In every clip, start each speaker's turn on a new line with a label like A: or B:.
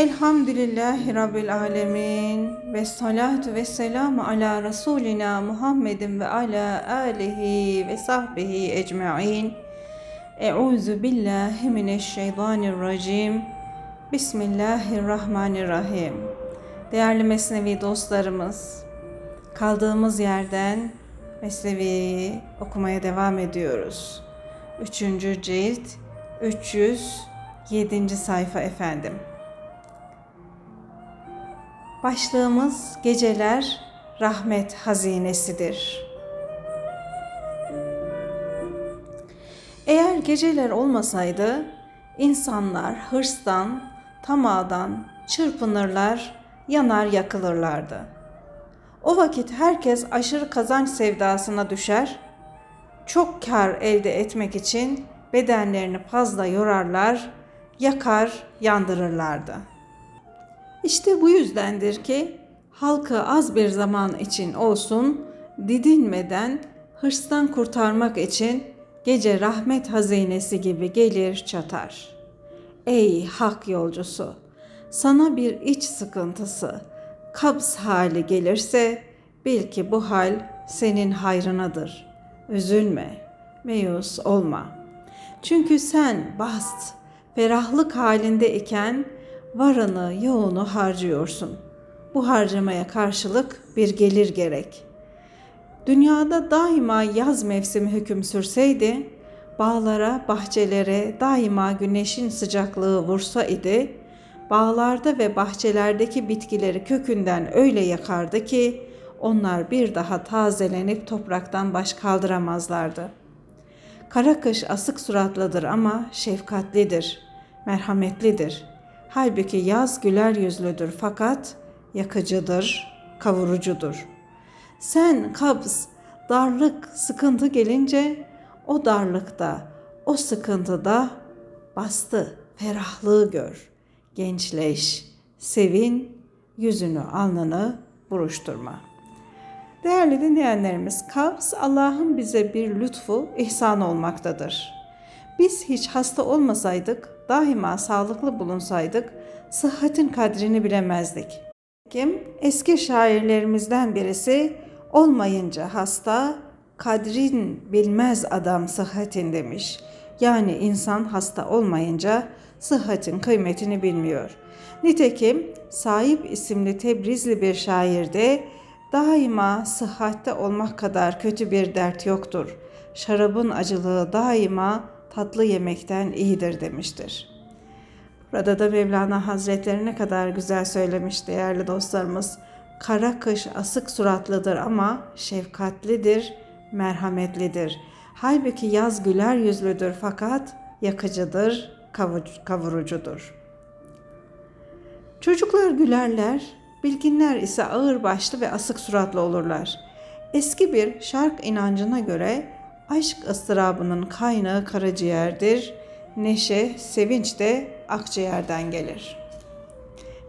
A: Elhamdülillahi Rabbil Alemin ve salatu ve selamu ala Resulina Muhammedin ve ala alihi ve sahbihi ecma'in. Euzu billahi mineşşeytanirracim. Bismillahirrahmanirrahim. Değerli Mesnevi dostlarımız, kaldığımız yerden Mesnevi'yi okumaya devam ediyoruz. Üçüncü cilt, 307. sayfa efendim. Başlığımız geceler rahmet hazinesidir. Eğer geceler olmasaydı insanlar hırstan, tamadan çırpınırlar, yanar yakılırlardı. O vakit herkes aşırı kazanç sevdasına düşer, çok kar elde etmek için bedenlerini fazla yorarlar, yakar, yandırırlardı.'' İşte bu yüzdendir ki halkı az bir zaman için olsun didinmeden hırstan kurtarmak için gece rahmet hazinesi gibi gelir çatar. Ey hak yolcusu! Sana bir iç sıkıntısı, kabz hali gelirse bil ki bu hal senin hayrınadır. Üzülme, meyus olma. Çünkü sen bast, ferahlık halinde iken varını yoğunu harcıyorsun. Bu harcamaya karşılık bir gelir gerek. Dünyada daima yaz mevsimi hüküm sürseydi, bağlara, bahçelere daima güneşin sıcaklığı vursa idi, bağlarda ve bahçelerdeki bitkileri kökünden öyle yakardı ki onlar bir daha tazelenip topraktan baş kaldıramazlardı. Kara kış asık suratlıdır ama şefkatlidir, merhametlidir. Halbuki yaz güler yüzlüdür fakat yakıcıdır, kavurucudur. Sen kabz, darlık, sıkıntı gelince o darlıkta, o sıkıntıda bastı, ferahlığı gör. Gençleş, sevin, yüzünü, alnını buruşturma. Değerli dinleyenlerimiz, kabz Allah'ın bize bir lütfu, ihsan olmaktadır. Biz hiç hasta olmasaydık daima sağlıklı bulunsaydık sıhhatin kadrini bilemezdik. Kim eski şairlerimizden birisi olmayınca hasta kadrin bilmez adam sıhhatin demiş. Yani insan hasta olmayınca sıhhatin kıymetini bilmiyor. Nitekim Sahip isimli Tebrizli bir şairde daima sıhhatte olmak kadar kötü bir dert yoktur. Şarabın acılığı daima tatlı yemekten iyidir demiştir. Burada da Mevlana Hazretleri ne kadar güzel söylemiş değerli dostlarımız. Kara kış asık suratlıdır ama şefkatlidir, merhametlidir. Halbuki yaz güler yüzlüdür fakat yakıcıdır, kavurucudur. Çocuklar gülerler, bilginler ise ağır başlı ve asık suratlı olurlar. Eski bir şark inancına göre Aşk ıstırabının kaynağı karaciğerdir. Neşe, sevinç de akciğerden gelir.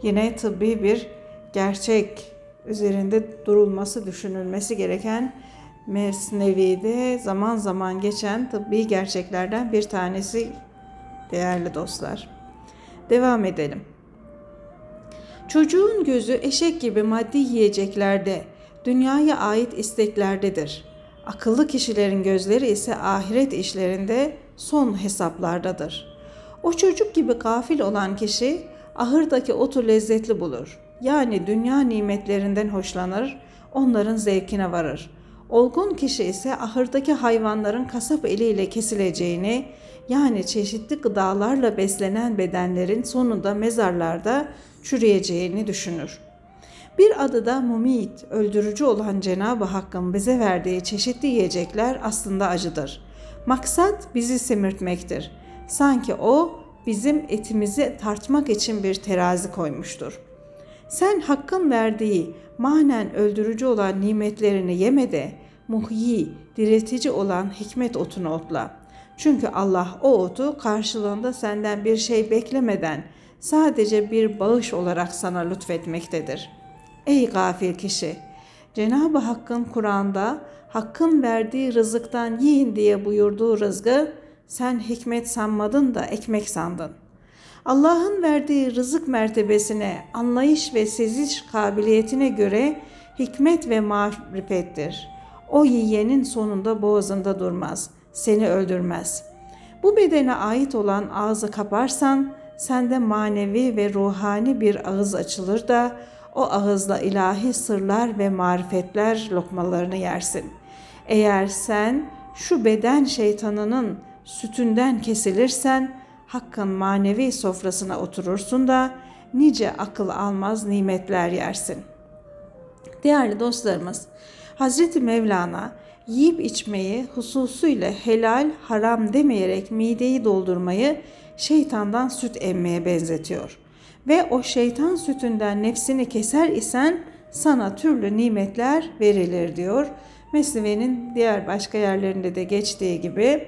A: Yine tıbbi bir gerçek üzerinde durulması, düşünülmesi gereken Mesnevi'de zaman zaman geçen tıbbi gerçeklerden bir tanesi değerli dostlar. Devam edelim. Çocuğun gözü eşek gibi maddi yiyeceklerde, dünyaya ait isteklerdedir. Akıllı kişilerin gözleri ise ahiret işlerinde son hesaplardadır. O çocuk gibi gafil olan kişi ahırdaki otu lezzetli bulur. Yani dünya nimetlerinden hoşlanır, onların zevkine varır. Olgun kişi ise ahırdaki hayvanların kasap eliyle kesileceğini, yani çeşitli gıdalarla beslenen bedenlerin sonunda mezarlarda çürüyeceğini düşünür.'' Bir adı da mumit, öldürücü olan Cenab-ı Hakk'ın bize verdiği çeşitli yiyecekler aslında acıdır. Maksat bizi semirtmektir. Sanki o bizim etimizi tartmak için bir terazi koymuştur. Sen Hakk'ın verdiği manen öldürücü olan nimetlerini yeme de muhyi, diriltici olan hikmet otunu otla. Çünkü Allah o otu karşılığında senden bir şey beklemeden sadece bir bağış olarak sana lütfetmektedir.'' Ey gafil kişi! Cenab-ı Hakk'ın Kur'an'da Hakk'ın verdiği rızıktan yiyin diye buyurduğu rızgı sen hikmet sanmadın da ekmek sandın. Allah'ın verdiği rızık mertebesine, anlayış ve seziş kabiliyetine göre hikmet ve marifettir. O yiyenin sonunda boğazında durmaz, seni öldürmez. Bu bedene ait olan ağzı kaparsan, sende manevi ve ruhani bir ağız açılır da o ağızla ilahi sırlar ve marifetler lokmalarını yersin. Eğer sen şu beden şeytanının sütünden kesilirsen hakkın manevi sofrasına oturursun da nice akıl almaz nimetler yersin. Değerli dostlarımız, Hazreti Mevlana yiyip içmeyi hususuyla helal, haram demeyerek mideyi doldurmayı şeytandan süt emmeye benzetiyor. Ve o şeytan sütünden nefsini keser isen sana türlü nimetler verilir diyor. Mesnevi'nin diğer başka yerlerinde de geçtiği gibi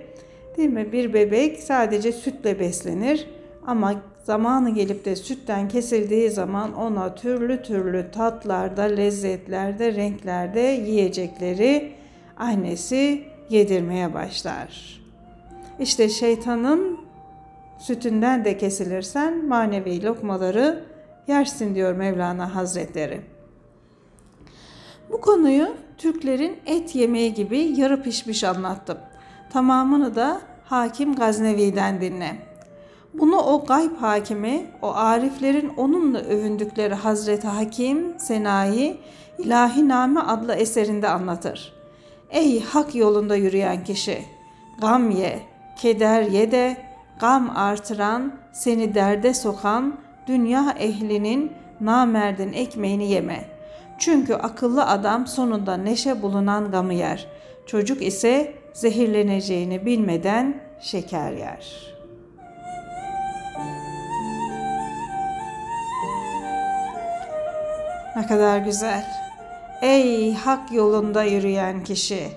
A: değil mi? Bir bebek sadece sütle beslenir ama zamanı gelip de sütten kesildiği zaman ona türlü türlü tatlarda, lezzetlerde, renklerde yiyecekleri annesi yedirmeye başlar. İşte şeytanın sütünden de kesilirsen manevi lokmaları yersin diyor Mevlana Hazretleri. Bu konuyu Türklerin et yemeği gibi yarı pişmiş anlattım. Tamamını da Hakim Gaznevi'den dinle. Bunu o gayb hakimi, o ariflerin onunla övündükleri Hazreti Hakim Senayi İlahi Name adlı eserinde anlatır. Ey hak yolunda yürüyen kişi! Gam ye, keder ye de gam artıran, seni derde sokan dünya ehlinin namerdin ekmeğini yeme. Çünkü akıllı adam sonunda neşe bulunan gamı yer. Çocuk ise zehirleneceğini bilmeden şeker yer. Ne kadar güzel. Ey hak yolunda yürüyen kişi,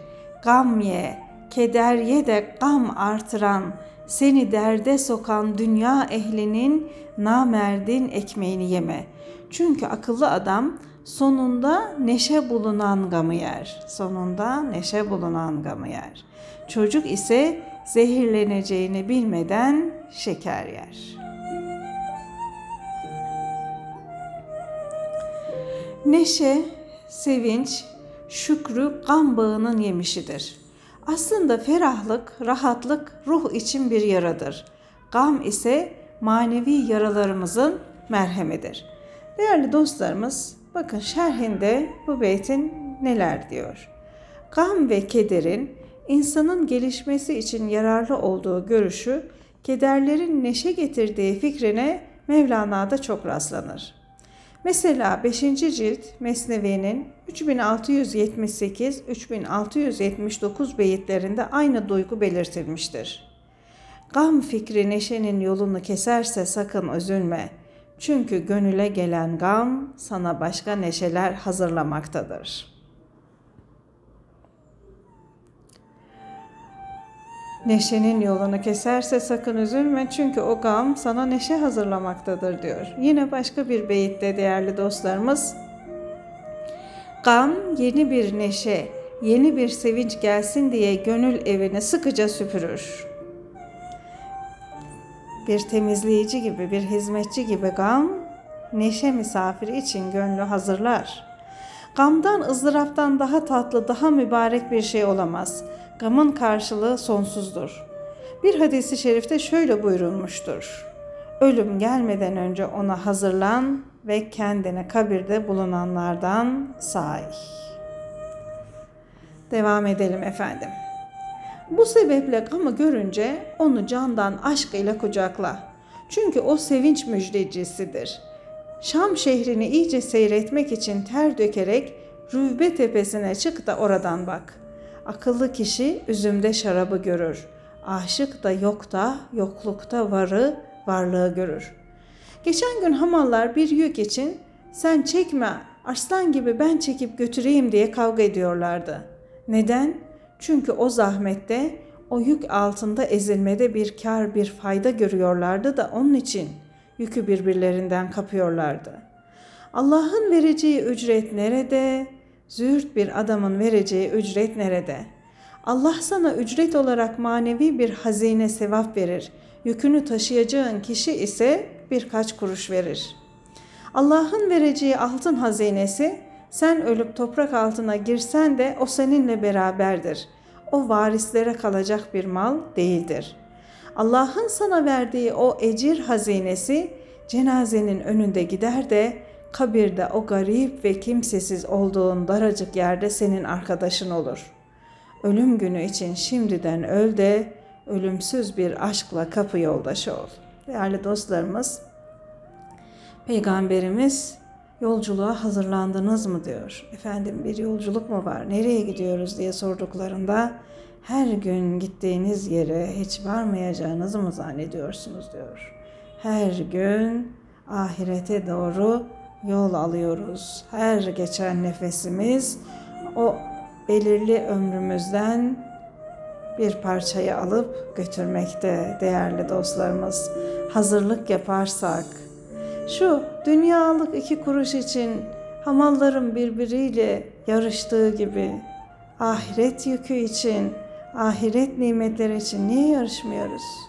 A: gam ye, keder ye de gam artıran, seni derde sokan dünya ehlinin namerdin ekmeğini yeme. Çünkü akıllı adam sonunda neşe bulunan gamı yer. Sonunda neşe bulunan gamı yer. Çocuk ise zehirleneceğini bilmeden şeker yer. Neşe, sevinç, şükrü gam bağının yemişidir. Aslında ferahlık, rahatlık ruh için bir yaradır. Gam ise manevi yaralarımızın merhemidir. Değerli dostlarımız, bakın şerhinde bu beytin neler diyor. Gam ve kederin insanın gelişmesi için yararlı olduğu görüşü, kederlerin neşe getirdiği fikrine Mevlana'da çok rastlanır. Mesela 5. cilt Mesnevi'nin 3678-3679 beyitlerinde aynı duygu belirtilmiştir. Gam fikri neşenin yolunu keserse sakın üzülme. Çünkü gönüle gelen gam sana başka neşeler hazırlamaktadır.'' Neşenin yolunu keserse sakın üzülme çünkü o gam sana neşe hazırlamaktadır diyor. Yine başka bir beyitte değerli dostlarımız Gam yeni bir neşe, yeni bir sevinç gelsin diye gönül evini sıkıca süpürür. Bir temizleyici gibi, bir hizmetçi gibi gam neşe misafiri için gönlü hazırlar. Gamdan, ızdıraptan daha tatlı, daha mübarek bir şey olamaz.'' Gamın karşılığı sonsuzdur. Bir hadisi şerifte şöyle buyurulmuştur. Ölüm gelmeden önce ona hazırlan ve kendine kabirde bulunanlardan say. Devam edelim efendim. Bu sebeple gamı görünce onu candan aşk ile kucakla. Çünkü o sevinç müjdecisidir. Şam şehrini iyice seyretmek için ter dökerek Rüvbe tepesine çık da oradan bak.'' Akıllı kişi üzümde şarabı görür. Aşık da yokta, yoklukta varı, varlığı görür. Geçen gün hamallar bir yük için sen çekme arslan gibi ben çekip götüreyim diye kavga ediyorlardı. Neden? Çünkü o zahmette, o yük altında ezilmede bir kar, bir fayda görüyorlardı da onun için yükü birbirlerinden kapıyorlardı. Allah'ın vereceği ücret nerede? Züğürt bir adamın vereceği ücret nerede? Allah sana ücret olarak manevi bir hazine sevap verir. Yükünü taşıyacağın kişi ise birkaç kuruş verir. Allah'ın vereceği altın hazinesi sen ölüp toprak altına girsen de o seninle beraberdir. O varislere kalacak bir mal değildir. Allah'ın sana verdiği o ecir hazinesi cenazenin önünde gider de kabirde o garip ve kimsesiz olduğun daracık yerde senin arkadaşın olur. Ölüm günü için şimdiden öl de ölümsüz bir aşkla kapı yoldaşı ol. Değerli dostlarımız, Peygamberimiz yolculuğa hazırlandınız mı diyor. Efendim bir yolculuk mu var? Nereye gidiyoruz diye sorduklarında her gün gittiğiniz yere hiç varmayacağınızı mı zannediyorsunuz diyor. Her gün ahirete doğru yol alıyoruz. Her geçen nefesimiz o belirli ömrümüzden bir parçayı alıp götürmekte değerli dostlarımız. Hazırlık yaparsak, şu dünyalık iki kuruş için hamalların birbiriyle yarıştığı gibi ahiret yükü için, ahiret nimetleri için niye yarışmıyoruz?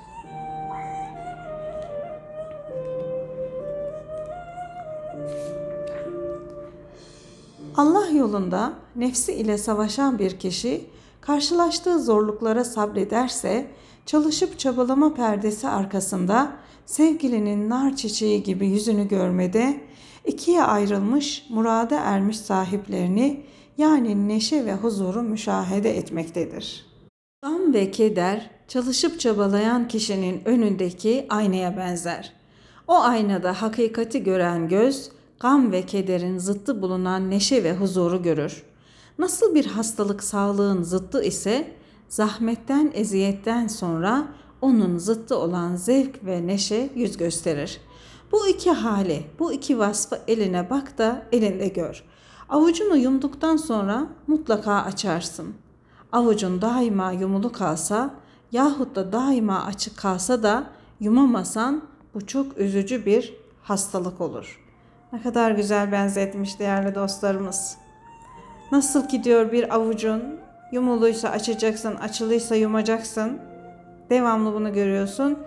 A: Allah yolunda nefsi ile savaşan bir kişi karşılaştığı zorluklara sabrederse çalışıp çabalama perdesi arkasında sevgilinin nar çiçeği gibi yüzünü görmede ikiye ayrılmış murada ermiş sahiplerini yani neşe ve huzuru müşahede etmektedir. Gam ve keder çalışıp çabalayan kişinin önündeki aynaya benzer. O aynada hakikati gören göz gam ve kederin zıttı bulunan neşe ve huzuru görür. Nasıl bir hastalık sağlığın zıttı ise zahmetten, eziyetten sonra onun zıttı olan zevk ve neşe yüz gösterir. Bu iki hali, bu iki vasfı eline bak da elinde gör. Avucunu yumduktan sonra mutlaka açarsın. Avucun daima yumulu kalsa yahut da daima açık kalsa da yumamasan bu çok üzücü bir hastalık olur. Ne kadar güzel benzetmiş değerli dostlarımız. Nasıl ki diyor bir avucun yumuluysa açacaksın, açılıysa yumacaksın. Devamlı bunu görüyorsun.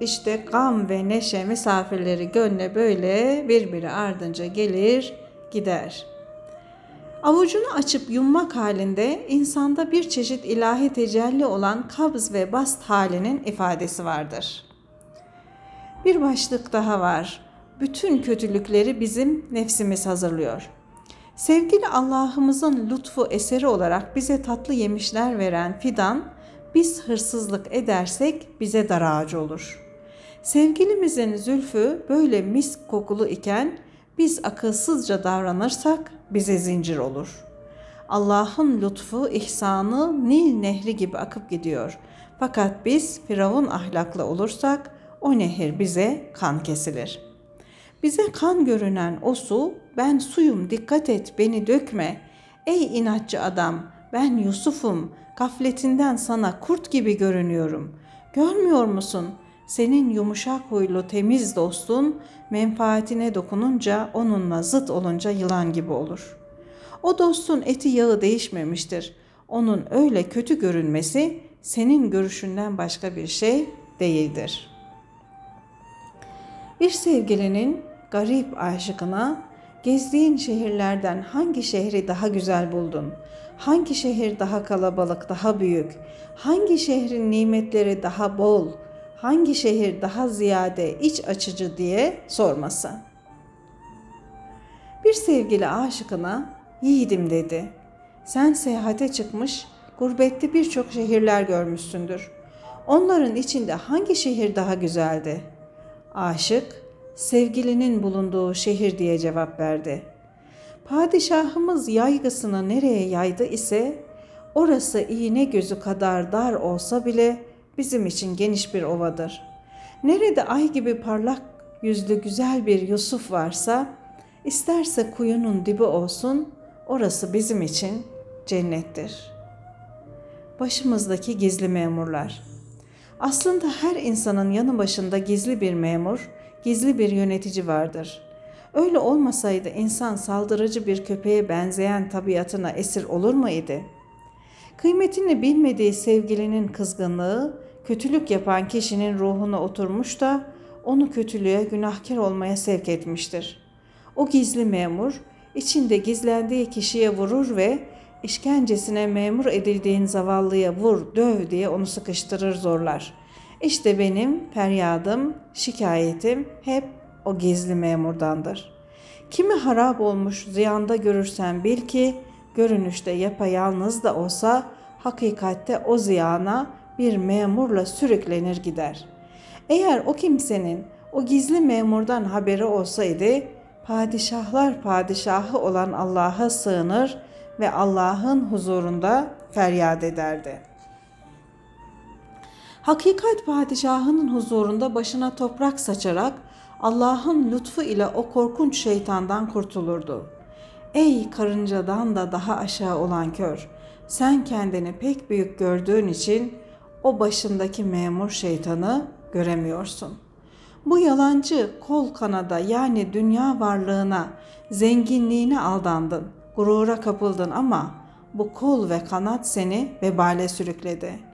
A: İşte gam ve neşe misafirleri gönle böyle birbiri ardınca gelir gider. Avucunu açıp yummak halinde insanda bir çeşit ilahi tecelli olan kabz ve bast halinin ifadesi vardır. Bir başlık daha var. Bütün kötülükleri bizim nefsimiz hazırlıyor.'' Sevgili Allah'ımızın lütfu eseri olarak bize tatlı yemişler veren fidan, biz hırsızlık edersek bize dar ağacı olur. Sevgilimizin zülfü böyle mis kokulu iken biz akılsızca davranırsak bize zincir olur. Allah'ın lütfu, ihsanı Nil nehri gibi akıp gidiyor. Fakat biz Firavun ahlaklı olursak o nehir bize kan kesilir.'' Bize kan görünen o su, ben suyum dikkat et beni dökme. Ey inatçı adam, ben Yusuf'um, gafletinden sana kurt gibi görünüyorum. Görmüyor musun? Senin yumuşak huylu temiz dostun menfaatine dokununca onunla zıt olunca yılan gibi olur. O dostun eti yağı değişmemiştir. Onun öyle kötü görünmesi senin görüşünden başka bir şey değildir. Bir sevgilinin garip aşıkına gezdiğin şehirlerden hangi şehri daha güzel buldun? Hangi şehir daha kalabalık, daha büyük? Hangi şehrin nimetleri daha bol? Hangi şehir daha ziyade iç açıcı diye sorması. Bir sevgili aşıkına yiğidim dedi. Sen seyahate çıkmış, gurbette birçok şehirler görmüşsündür. Onların içinde hangi şehir daha güzeldi? Aşık, sevgilinin bulunduğu şehir diye cevap verdi. Padişahımız yaygısını nereye yaydı ise orası iğne gözü kadar dar olsa bile bizim için geniş bir ovadır. Nerede ay gibi parlak yüzlü güzel bir Yusuf varsa isterse kuyunun dibi olsun orası bizim için cennettir. Başımızdaki gizli memurlar. Aslında her insanın yanı başında gizli bir memur, gizli bir yönetici vardır. Öyle olmasaydı insan saldırıcı bir köpeğe benzeyen tabiatına esir olur mu idi? Kıymetini bilmediği sevgilinin kızgınlığı kötülük yapan kişinin ruhuna oturmuş da onu kötülüğe, günahkar olmaya sevk etmiştir. O gizli memur içinde gizlendiği kişiye vurur ve işkencesine memur edildiğin zavallıya vur, döv diye onu sıkıştırır zorlar. İşte benim feryadım, şikayetim hep o gizli memurdandır. Kimi harap olmuş ziyanda görürsen bil ki görünüşte yapayalnız da olsa hakikatte o ziyana bir memurla sürüklenir gider. Eğer o kimsenin o gizli memurdan haberi olsaydı padişahlar padişahı olan Allah'a sığınır ve Allah'ın huzurunda feryat ederdi. Hakikat padişahının huzurunda başına toprak saçarak Allah'ın lütfu ile o korkunç şeytandan kurtulurdu. Ey karıncadan da daha aşağı olan kör, sen kendini pek büyük gördüğün için o başındaki memur şeytanı göremiyorsun. Bu yalancı kol kanada yani dünya varlığına, zenginliğine aldandın, gurura kapıldın ama bu kol ve kanat seni vebale sürükledi.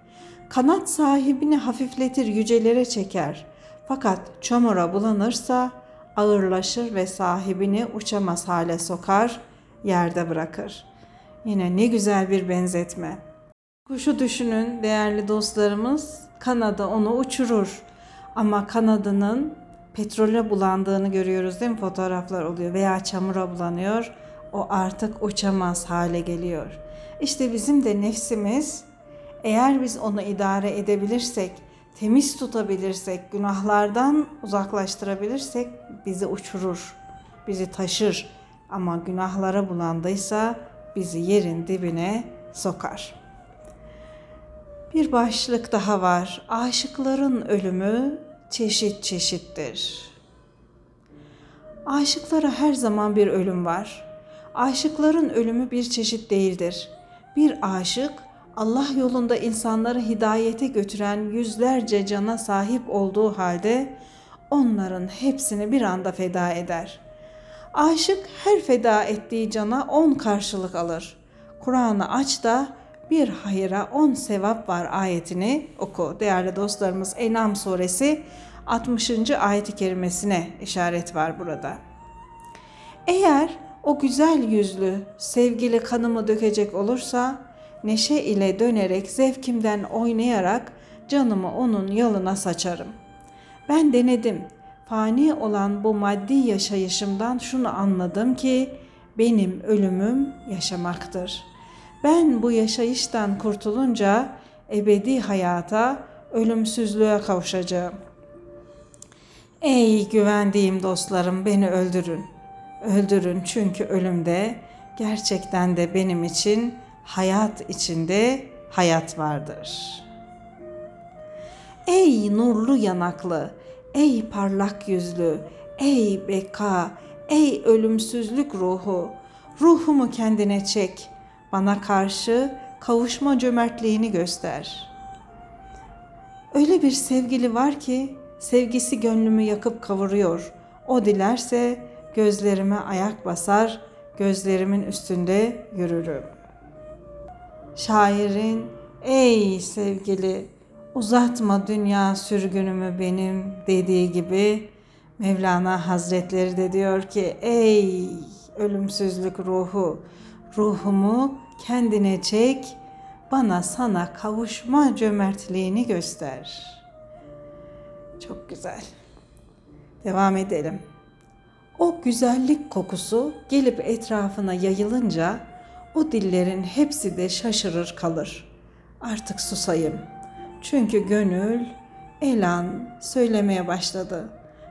A: Kanat sahibini hafifletir, yücelere çeker. Fakat çamura bulanırsa ağırlaşır ve sahibini uçamaz hale sokar, yerde bırakır. Yine ne güzel bir benzetme. Kuşu düşünün değerli dostlarımız, kanadı onu uçurur. Ama kanadının petrole bulandığını görüyoruz değil mi? Fotoğraflar oluyor veya çamura bulanıyor. O artık uçamaz hale geliyor. İşte bizim de nefsimiz eğer biz onu idare edebilirsek, temiz tutabilirsek, günahlardan uzaklaştırabilirsek bizi uçurur, bizi taşır. Ama günahlara bulandıysa bizi yerin dibine sokar. Bir başlık daha var. Aşıkların ölümü çeşit çeşittir. Aşıklara her zaman bir ölüm var. Aşıkların ölümü bir çeşit değildir. Bir aşık Allah yolunda insanları hidayete götüren yüzlerce cana sahip olduğu halde onların hepsini bir anda feda eder. Aşık her feda ettiği cana on karşılık alır. Kur'an'ı aç da bir hayıra on sevap var ayetini oku. Değerli dostlarımız Enam suresi 60. ayet-i kerimesine işaret var burada. Eğer o güzel yüzlü sevgili kanımı dökecek olursa neşe ile dönerek zevkimden oynayarak canımı onun yoluna saçarım. Ben denedim. Fani olan bu maddi yaşayışımdan şunu anladım ki benim ölümüm yaşamaktır. Ben bu yaşayıştan kurtulunca ebedi hayata, ölümsüzlüğe kavuşacağım. Ey güvendiğim dostlarım beni öldürün. Öldürün çünkü ölümde gerçekten de benim için hayat içinde hayat vardır. Ey nurlu yanaklı, ey parlak yüzlü, ey beka, ey ölümsüzlük ruhu, ruhumu kendine çek, bana karşı kavuşma cömertliğini göster. Öyle bir sevgili var ki sevgisi gönlümü yakıp kavuruyor. O dilerse gözlerime ayak basar, gözlerimin üstünde yürürüm. Şairin ey sevgili uzatma dünya sürgünümü benim dediği gibi Mevlana Hazretleri de diyor ki ey ölümsüzlük ruhu ruhumu kendine çek bana sana kavuşma cömertliğini göster. Çok güzel. Devam edelim. O güzellik kokusu gelip etrafına yayılınca o dillerin hepsi de şaşırır kalır. Artık susayım. Çünkü gönül elan söylemeye başladı.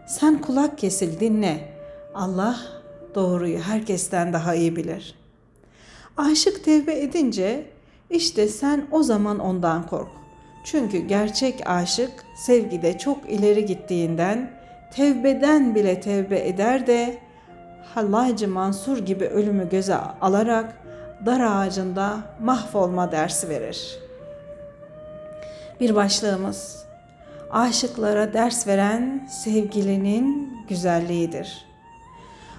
A: Sen kulak kesil dinle. Allah doğruyu herkesten daha iyi bilir. Aşık tevbe edince işte sen o zaman ondan kork. Çünkü gerçek aşık sevgide çok ileri gittiğinden tevbeden bile tevbe eder de Hallacı Mansur gibi ölümü göze alarak dar ağacında mahvolma dersi verir. Bir başlığımız aşıklara ders veren sevgilinin güzelliğidir.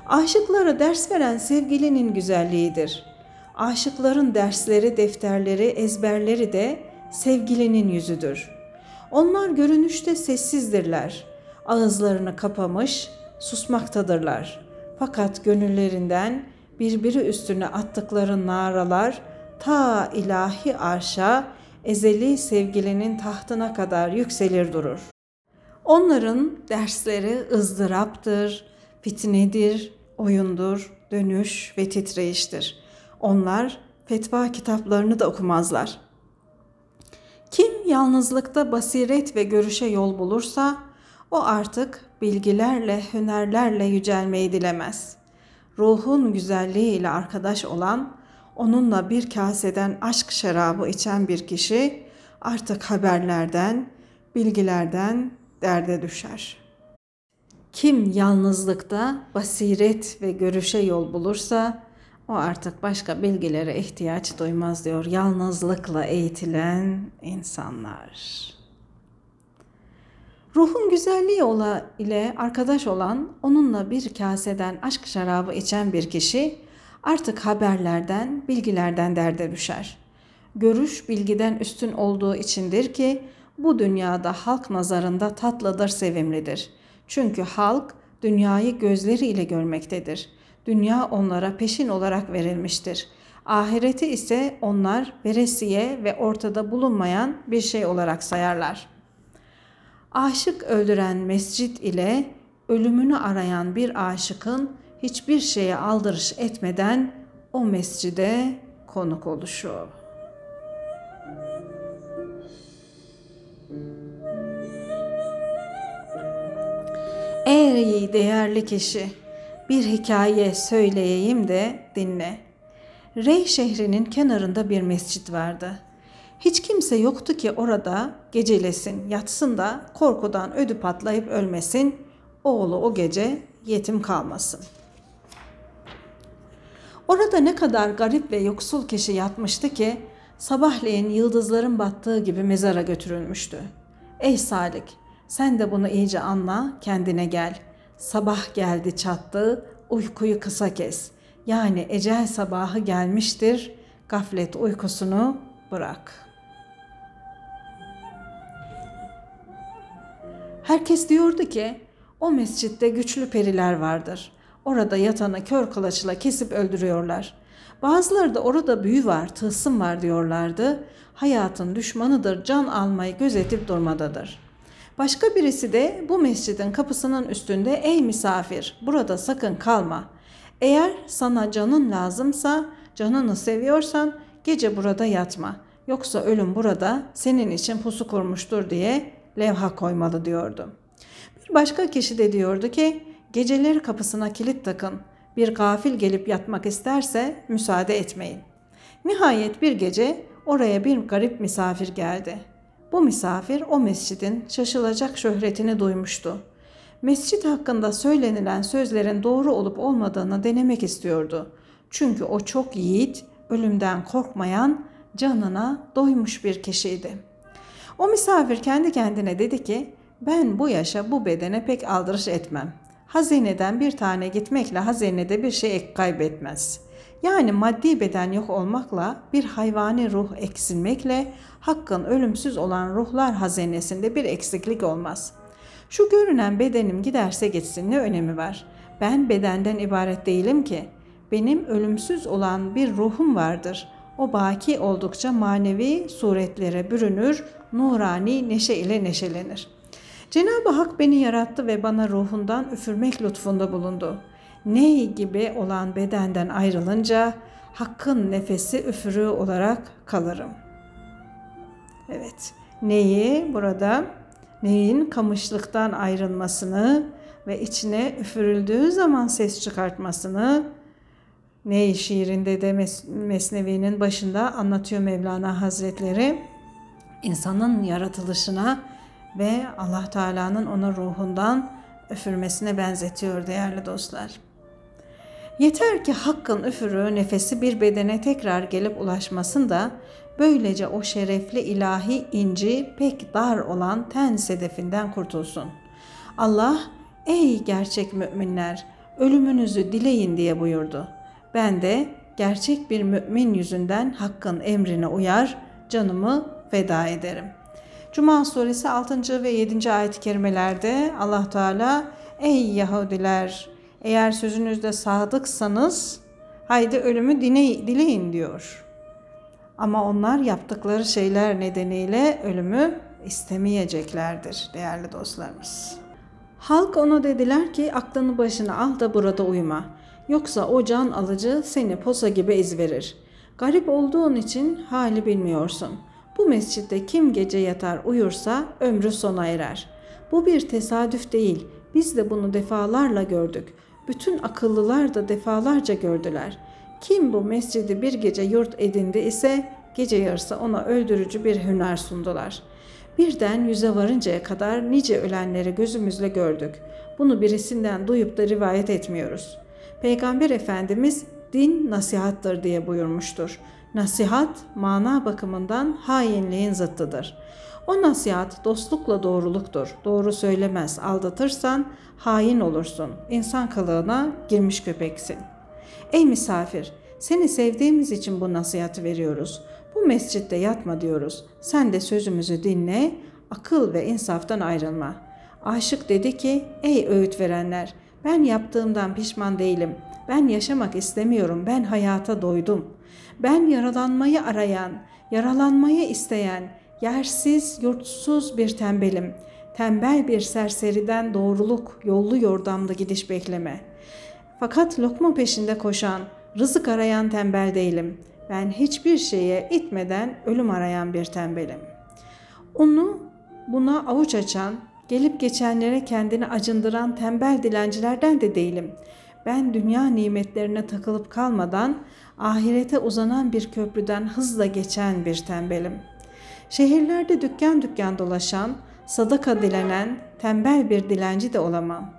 A: Aşıklara ders veren sevgilinin güzelliğidir. Aşıkların dersleri, defterleri, ezberleri de sevgilinin yüzüdür. Onlar görünüşte sessizdirler. Ağızlarını kapamış, susmaktadırlar. Fakat gönüllerinden birbiri üstüne attıkları naralar ta ilahi arşa, ezeli sevgilinin tahtına kadar yükselir durur. Onların dersleri ızdıraptır, fitnedir, oyundur, dönüş ve titreyiştir. Onlar fetva kitaplarını da okumazlar. Kim yalnızlıkta basiret ve görüşe yol bulursa o artık bilgilerle, hünerlerle yücelmeyi dilemez. Ruhun güzelliği ile arkadaş olan, onunla bir kaseden aşk şarabı içen bir kişi artık haberlerden, bilgilerden derde düşer. Kim yalnızlıkta basiret ve görüşe yol bulursa o artık başka bilgilere ihtiyaç duymaz diyor yalnızlıkla eğitilen insanlar. Ruhun güzelliği ola ile arkadaş olan, onunla bir kaseden aşk şarabı içen bir kişi artık haberlerden, bilgilerden derde düşer. Görüş bilgiden üstün olduğu içindir ki bu dünyada halk nazarında tatlıdır, sevimlidir. Çünkü halk dünyayı gözleriyle görmektedir. Dünya onlara peşin olarak verilmiştir. Ahireti ise onlar veresiye ve ortada bulunmayan bir şey olarak sayarlar. Aşık öldüren mescit ile ölümünü arayan bir aşıkın hiçbir şeye aldırış etmeden o mescide konuk oluşu. Ey değerli kişi, bir hikaye söyleyeyim de dinle. Rey şehrinin kenarında bir mescit vardı. Hiç kimse yoktu ki orada gecelesin, yatsın da korkudan ödü patlayıp ölmesin, oğlu o gece yetim kalmasın. Orada ne kadar garip ve yoksul kişi yatmıştı ki sabahleyin yıldızların battığı gibi mezara götürülmüştü. Ey Salik, sen de bunu iyice anla, kendine gel. Sabah geldi çattı, uykuyu kısa kes. Yani ecel sabahı gelmiştir, gaflet uykusunu bırak. Herkes diyordu ki o mescitte güçlü periler vardır. Orada yatanı kör kılıçla kesip öldürüyorlar. Bazıları da orada büyü var, tılsım var diyorlardı. Hayatın düşmanıdır, can almayı gözetip durmadadır.'' Başka birisi de bu mescidin kapısının üstünde ey misafir burada sakın kalma. Eğer sana canın lazımsa, canını seviyorsan gece burada yatma. Yoksa ölüm burada senin için pusu kurmuştur diye levha koymalı diyordu. Bir başka kişi de diyordu ki geceleri kapısına kilit takın. Bir gafil gelip yatmak isterse müsaade etmeyin. Nihayet bir gece oraya bir garip misafir geldi. Bu misafir o mescidin şaşılacak şöhretini duymuştu. Mescit hakkında söylenilen sözlerin doğru olup olmadığını denemek istiyordu. Çünkü o çok yiğit, ölümden korkmayan, canına doymuş bir kişiydi. O misafir kendi kendine dedi ki, ben bu yaşa bu bedene pek aldırış etmem. Hazineden bir tane gitmekle hazinede bir şey kaybetmez. Yani maddi beden yok olmakla bir hayvani ruh eksilmekle Hakkın ölümsüz olan ruhlar hazinesinde bir eksiklik olmaz. Şu görünen bedenim giderse gitsin ne önemi var? Ben bedenden ibaret değilim ki. Benim ölümsüz olan bir ruhum vardır. O baki oldukça manevi suretlere bürünür, nurani neşe ile neşelenir. Cenab-ı Hak beni yarattı ve bana ruhundan üfürmek lütfunda bulundu. Ney gibi olan bedenden ayrılınca Hakkın nefesi üfürüğü olarak kalırım.'' Evet. Neyi burada? Neyin kamışlıktan ayrılmasını ve içine üfürüldüğü zaman ses çıkartmasını Ney şiirinde de Mesnevi'nin başında anlatıyor Mevlana Hazretleri. İnsanın yaratılışına ve Allah Teala'nın ona ruhundan üfürmesine benzetiyor değerli dostlar. Yeter ki hakkın üfürü nefesi bir bedene tekrar gelip ulaşmasın da Böylece o şerefli ilahi inci pek dar olan ten sedefinden kurtulsun. Allah ey gerçek müminler ölümünüzü dileyin diye buyurdu. Ben de gerçek bir mümin yüzünden hakkın emrine uyar, canımı feda ederim. Cuma suresi 6. ve 7. ayet-i kerimelerde Allah Teala ey Yahudiler eğer sözünüzde sadıksanız haydi ölümü dileyin diyor. Ama onlar yaptıkları şeyler nedeniyle ölümü istemeyeceklerdir değerli dostlarımız. Halk ona dediler ki aklını başına al da burada uyuma. Yoksa o can alıcı seni posa gibi ezverir. Garip olduğun için hali bilmiyorsun. Bu mescitte kim gece yatar uyursa ömrü sona erer. Bu bir tesadüf değil. Biz de bunu defalarla gördük. Bütün akıllılar da defalarca gördüler. Kim bu mescidi bir gece yurt edindi ise gece yarısı ona öldürücü bir hüner sundular. Birden yüze varıncaya kadar nice ölenleri gözümüzle gördük. Bunu birisinden duyup da rivayet etmiyoruz. Peygamber Efendimiz din nasihattır diye buyurmuştur. Nasihat mana bakımından hainliğin zıttıdır. O nasihat dostlukla doğruluktur. Doğru söylemez, aldatırsan hain olursun. İnsan kılığına girmiş köpeksin. Ey misafir, seni sevdiğimiz için bu nasihatı veriyoruz. Bu mescitte yatma diyoruz. Sen de sözümüzü dinle, akıl ve insaftan ayrılma. Aşık dedi ki, ey öğüt verenler, ben yaptığımdan pişman değilim. Ben yaşamak istemiyorum. Ben hayata doydum. Ben yaralanmayı arayan, yaralanmayı isteyen, yersiz, yurtsuz bir tembelim. Tembel bir serseriden doğruluk, yollu yordamlı gidiş bekleme. Fakat lokma peşinde koşan, rızık arayan tembel değilim. Ben hiçbir şeye itmeden ölüm arayan bir tembelim. Onu buna avuç açan, gelip geçenlere kendini acındıran tembel dilencilerden de değilim. Ben dünya nimetlerine takılıp kalmadan ahirete uzanan bir köprüden hızla geçen bir tembelim. Şehirlerde dükkan dükkan dolaşan, sadaka dilenen tembel bir dilenci de olamam.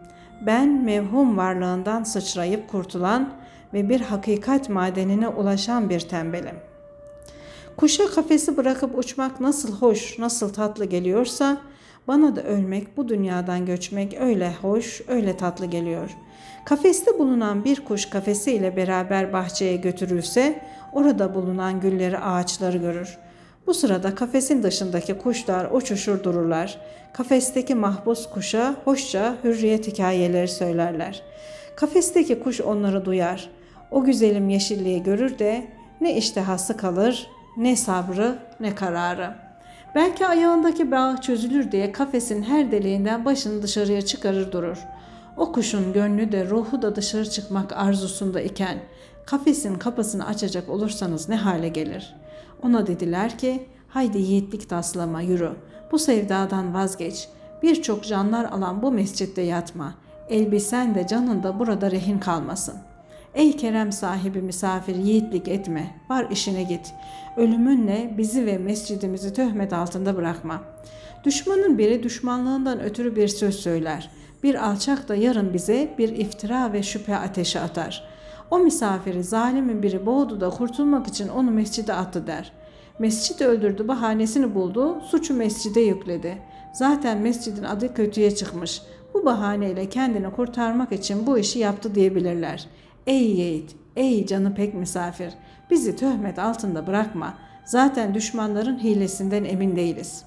A: Ben mevhum varlığından sıçrayıp kurtulan ve bir hakikat madenine ulaşan bir tembelim. Kuşa kafesi bırakıp uçmak nasıl hoş, nasıl tatlı geliyorsa, bana da ölmek, bu dünyadan göçmek öyle hoş, öyle tatlı geliyor. Kafeste bulunan bir kuş kafesiyle beraber bahçeye götürülse, orada bulunan gülleri, ağaçları görür. Bu sırada kafesin dışındaki kuşlar uçuşur dururlar. Kafesteki mahpus kuşa hoşça hürriyet hikayeleri söylerler. Kafesteki kuş onları duyar. O güzelim yeşilliği görür de ne iştihası kalır, ne sabrı, ne kararı. Belki ayağındaki bağ çözülür diye kafesin her deliğinden başını dışarıya çıkarır durur. O kuşun gönlü de ruhu da dışarı çıkmak arzusunda iken kafesin kapısını açacak olursanız ne hale gelir? Ona dediler ki haydi yiğitlik taslama yürü. Bu sevdadan vazgeç. Birçok canlar alan bu mescitte yatma. Elbisen de canın da burada rehin kalmasın. Ey kerem sahibi misafir yiğitlik etme. Var işine git. Ölümünle bizi ve mescidimizi töhmet altında bırakma. Düşmanın biri düşmanlığından ötürü bir söz söyler. Bir alçak da yarın bize bir iftira ve şüphe ateşi atar. O misafiri zalimin biri boğdu da kurtulmak için onu mescide attı der. Mescid öldürdü bahanesini buldu, suçu mescide yükledi. Zaten mescidin adı kötüye çıkmış. Bu bahaneyle kendini kurtarmak için bu işi yaptı diyebilirler. Ey yiğit, ey canı pek misafir, bizi töhmet altında bırakma. Zaten düşmanların hilesinden emin değiliz.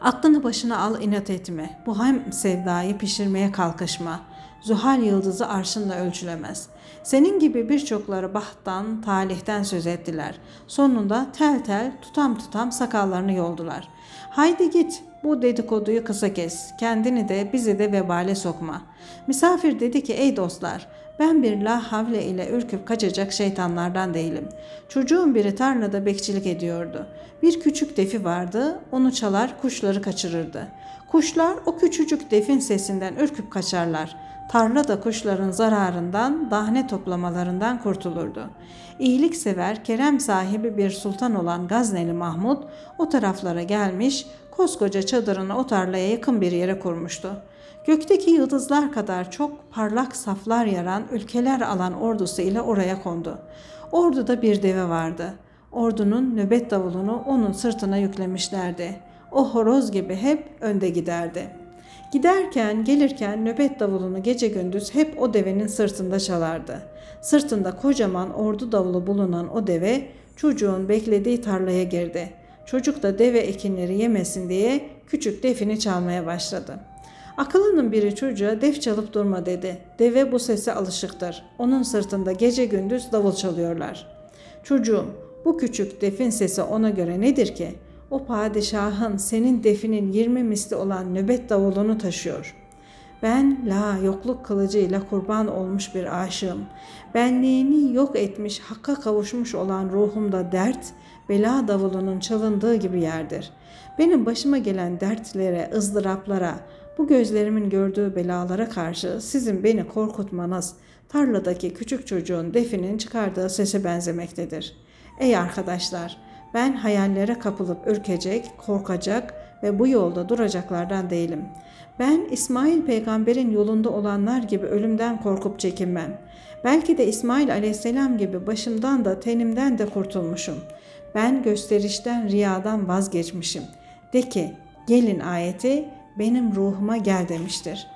A: Aklını başına al inat etme. Bu hem sevdayı pişirmeye kalkışma. Zuhal yıldızı arşınla ölçülemez. Senin gibi birçokları bahttan, talihten söz ettiler. Sonunda tel tel, tutam tutam sakallarını yoldular. Haydi git, bu dedikoduyu kısa kes. Kendini de bizi de vebale sokma. Misafir dedi ki ey dostlar ben bir la havle ile ürküp kaçacak şeytanlardan değilim. Çocuğun biri tarlada bekçilik ediyordu. Bir küçük defi vardı, onu çalar kuşları kaçırırdı. Kuşlar o küçücük defin sesinden ürküp kaçarlar. Tarla da kuşların zararından, dahne toplamalarından kurtulurdu. İyiliksever, kerem sahibi bir sultan olan Gazneli Mahmud o taraflara gelmiş, koskoca çadırını o tarlaya yakın bir yere kurmuştu. Gökteki yıldızlar kadar çok parlak saflar yaran ülkeler alan ordusu ile oraya kondu. Orduda bir deve vardı. Ordunun nöbet davulunu onun sırtına yüklemişlerdi. O horoz gibi hep önde giderdi. Giderken gelirken nöbet davulunu gece gündüz hep o devenin sırtında çalardı. Sırtında kocaman ordu davulu bulunan o deve çocuğun beklediği tarlaya girdi. Çocuk da deve ekinleri yemesin diye küçük defini çalmaya başladı. Akıllının biri çocuğa def çalıp durma dedi. Deve bu sese alışıktır. Onun sırtında gece gündüz davul çalıyorlar. Çocuğum bu küçük defin sesi ona göre nedir ki? O padişahın senin definin yirmi misli olan nöbet davulunu taşıyor. Ben la yokluk kılıcıyla kurban olmuş bir aşığım. Benliğini yok etmiş, hakka kavuşmuş olan ruhumda dert, bela davulunun çalındığı gibi yerdir. Benim başıma gelen dertlere, ızdıraplara, bu gözlerimin gördüğü belalara karşı sizin beni korkutmanız, tarladaki küçük çocuğun definin çıkardığı sese benzemektedir. Ey arkadaşlar, ben hayallere kapılıp ürkecek, korkacak ve bu yolda duracaklardan değilim. Ben İsmail peygamberin yolunda olanlar gibi ölümden korkup çekinmem. Belki de İsmail aleyhisselam gibi başımdan da tenimden de kurtulmuşum. Ben gösterişten, riyadan vazgeçmişim. De ki, gelin ayeti benim ruhuma gel demiştir.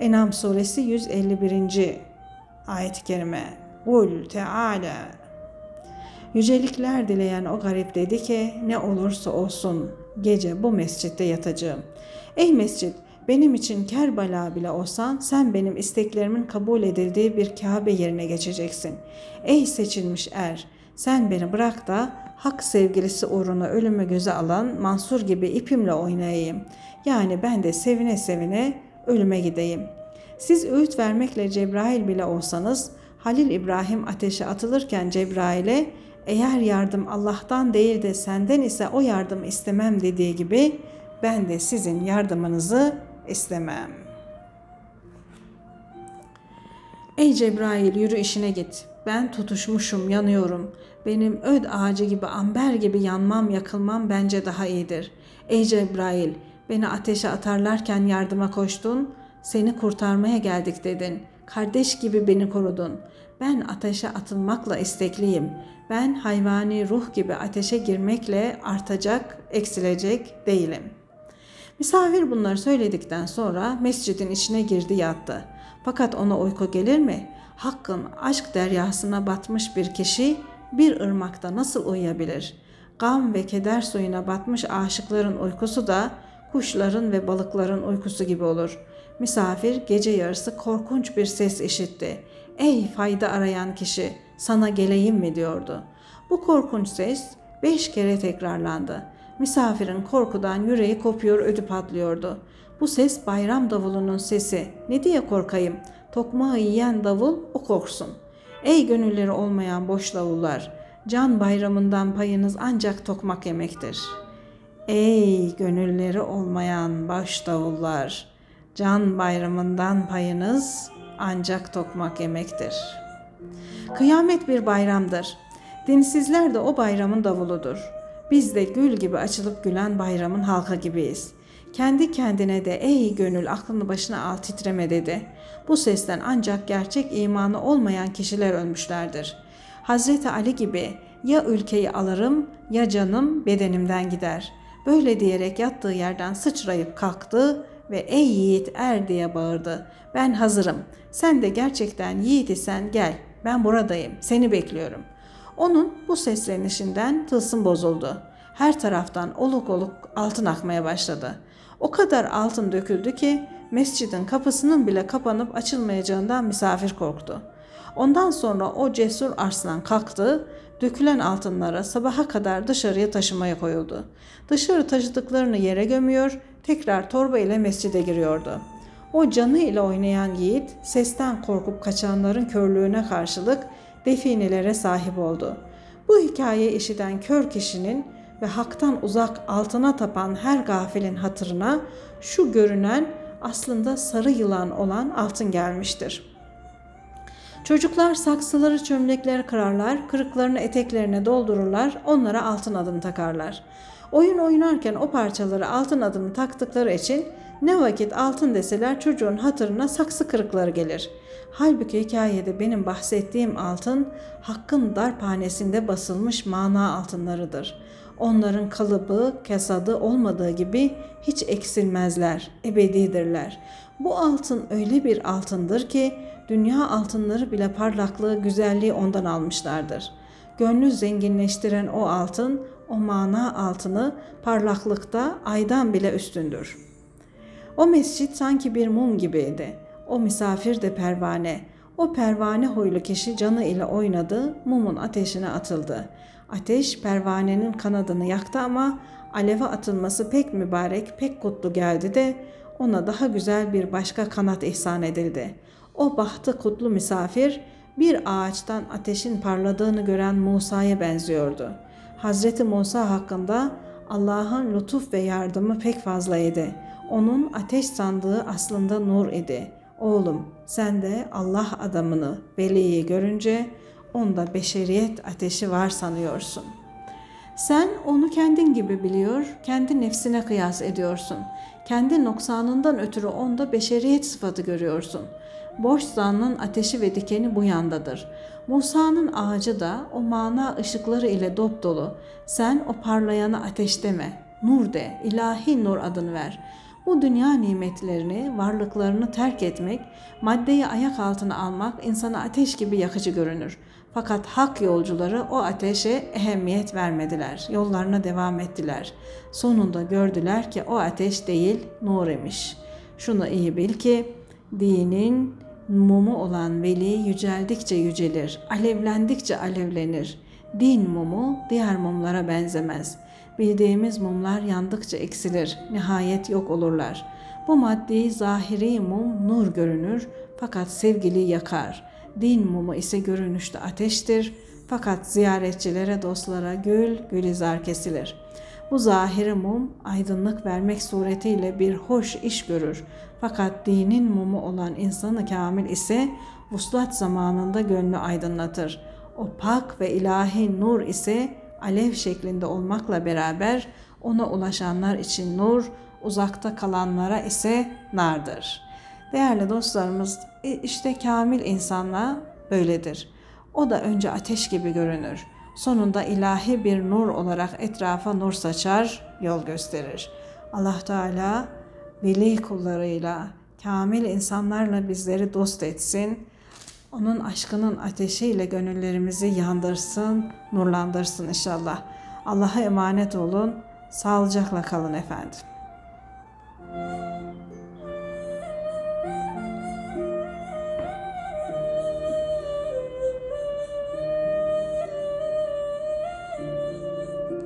A: Enam suresi 151. ayet-i kerime. Kul Teala Yücelikler dileyen o garip dedi ki ne olursa olsun gece bu mescitte yatacağım. Ey mescit benim için Kerbala bile olsan sen benim isteklerimin kabul edildiği bir Kabe yerine geçeceksin. Ey seçilmiş er sen beni bırak da hak sevgilisi uğruna ölümü göze alan Mansur gibi ipimle oynayayım. Yani ben de sevine sevine ölüme gideyim. Siz öğüt vermekle Cebrail bile olsanız Halil İbrahim ateşe atılırken Cebrail'e eğer yardım Allah'tan değil de senden ise o yardım istemem dediği gibi ben de sizin yardımınızı istemem. Ey Cebrail yürü işine git. Ben tutuşmuşum, yanıyorum. Benim öd ağacı gibi, amber gibi yanmam, yakılmam bence daha iyidir. Ey Cebrail, beni ateşe atarlarken yardıma koştun, seni kurtarmaya geldik dedin. Kardeş gibi beni korudun. Ben ateşe atılmakla istekliyim. Ben hayvani ruh gibi ateşe girmekle artacak, eksilecek değilim. Misafir bunları söyledikten sonra mescidin içine girdi yattı. Fakat ona uyku gelir mi? Hakkın aşk deryasına batmış bir kişi bir ırmakta nasıl uyuyabilir? Gam ve keder suyuna batmış aşıkların uykusu da kuşların ve balıkların uykusu gibi olur. Misafir gece yarısı korkunç bir ses işitti. Ey fayda arayan kişi sana geleyim mi diyordu. Bu korkunç ses beş kere tekrarlandı. Misafirin korkudan yüreği kopuyor ödü patlıyordu. Bu ses bayram davulunun sesi. Ne diye korkayım? Tokmağı yiyen davul o korksun. Ey gönülleri olmayan boş davullar! Can bayramından payınız ancak tokmak yemektir. Ey gönülleri olmayan baş davullar! Can bayramından payınız ancak tokmak yemektir. Kıyamet bir bayramdır. Dinsizler de o bayramın davuludur. Biz de gül gibi açılıp gülen bayramın halka gibiyiz. Kendi kendine de ey gönül aklını başına al titreme dedi. Bu sesten ancak gerçek imanı olmayan kişiler ölmüşlerdir. Hazreti Ali gibi ya ülkeyi alırım ya canım bedenimden gider. Böyle diyerek yattığı yerden sıçrayıp kalktı ve ey yiğit er diye bağırdı. Ben hazırım. Sen de gerçekten yiğit isen gel. Ben buradayım. Seni bekliyorum. Onun bu seslenişinden tılsım bozuldu. Her taraftan oluk oluk altın akmaya başladı. O kadar altın döküldü ki mescidin kapısının bile kapanıp açılmayacağından misafir korktu. Ondan sonra o cesur arslan kalktı, dökülen altınları sabaha kadar dışarıya taşımaya koyuldu. Dışarı taşıdıklarını yere gömüyor, tekrar torba ile mescide giriyordu. O canı ile oynayan yiğit sesten korkup kaçanların körlüğüne karşılık definelere sahip oldu. Bu hikaye işiten kör kişinin ve haktan uzak altına tapan her gafilin hatırına şu görünen aslında sarı yılan olan altın gelmiştir. Çocuklar saksıları çömlekler kırarlar, kırıklarını eteklerine doldururlar, onlara altın adını takarlar. Oyun oynarken o parçaları altın adını taktıkları için ne vakit altın deseler çocuğun hatırına saksı kırıkları gelir. Halbuki hikayede benim bahsettiğim altın hakkın darphanesinde basılmış mana altınlarıdır. Onların kalıbı, kesadı olmadığı gibi hiç eksilmezler, ebedidirler. Bu altın öyle bir altındır ki dünya altınları bile parlaklığı, güzelliği ondan almışlardır. Gönlü zenginleştiren o altın, o mana altını parlaklıkta aydan bile üstündür. O mescit sanki bir mum gibiydi. O misafir de pervane. O pervane huylu kişi canı ile oynadı, mumun ateşine atıldı. Ateş pervanenin kanadını yaktı ama aleve atılması pek mübarek, pek kutlu geldi de ona daha güzel bir başka kanat ihsan edildi. O bahtı kutlu misafir bir ağaçtan ateşin parladığını gören Musa'ya benziyordu. Hazreti Musa hakkında Allah'ın lütuf ve yardımı pek fazlaydı. Onun ateş sandığı aslında nur idi. Oğlum sen de Allah adamını, veliyi görünce onda beşeriyet ateşi var sanıyorsun. Sen onu kendin gibi biliyor, kendi nefsine kıyas ediyorsun. Kendi noksanından ötürü onda beşeriyet sıfatı görüyorsun. Boş zannın ateşi ve dikeni bu yandadır. Musa'nın ağacı da o mana ışıkları ile dop dolu. Sen o parlayana ateş deme, nur de, ilahi nur adını ver. Bu dünya nimetlerini, varlıklarını terk etmek, maddeyi ayak altına almak insana ateş gibi yakıcı görünür. Fakat hak yolcuları o ateşe ehemmiyet vermediler. Yollarına devam ettiler. Sonunda gördüler ki o ateş değil, nur imiş. Şunu iyi bil ki dinin mumu olan veli yüceldikçe yücelir, alevlendikçe alevlenir. Din mumu diğer mumlara benzemez. Bildiğimiz mumlar yandıkça eksilir, nihayet yok olurlar. Bu maddi zahiri mum nur görünür fakat sevgili yakar. Din mumu ise görünüşte ateştir fakat ziyaretçilere, dostlara gül, gülizar kesilir. Bu zahiri mum aydınlık vermek suretiyle bir hoş iş görür. Fakat dinin mumu olan insanı kamil ise vuslat zamanında gönlü aydınlatır. O pak ve ilahi nur ise alev şeklinde olmakla beraber ona ulaşanlar için nur, uzakta kalanlara ise nardır. Değerli dostlarımız işte kamil insanla böyledir. O da önce ateş gibi görünür. Sonunda ilahi bir nur olarak etrafa nur saçar, yol gösterir. Allah Teala veli kullarıyla, kamil insanlarla bizleri dost etsin. Onun aşkının ateşiyle gönüllerimizi yandırsın, nurlandırsın inşallah. Allah'a emanet olun. Sağlıcakla kalın efendim.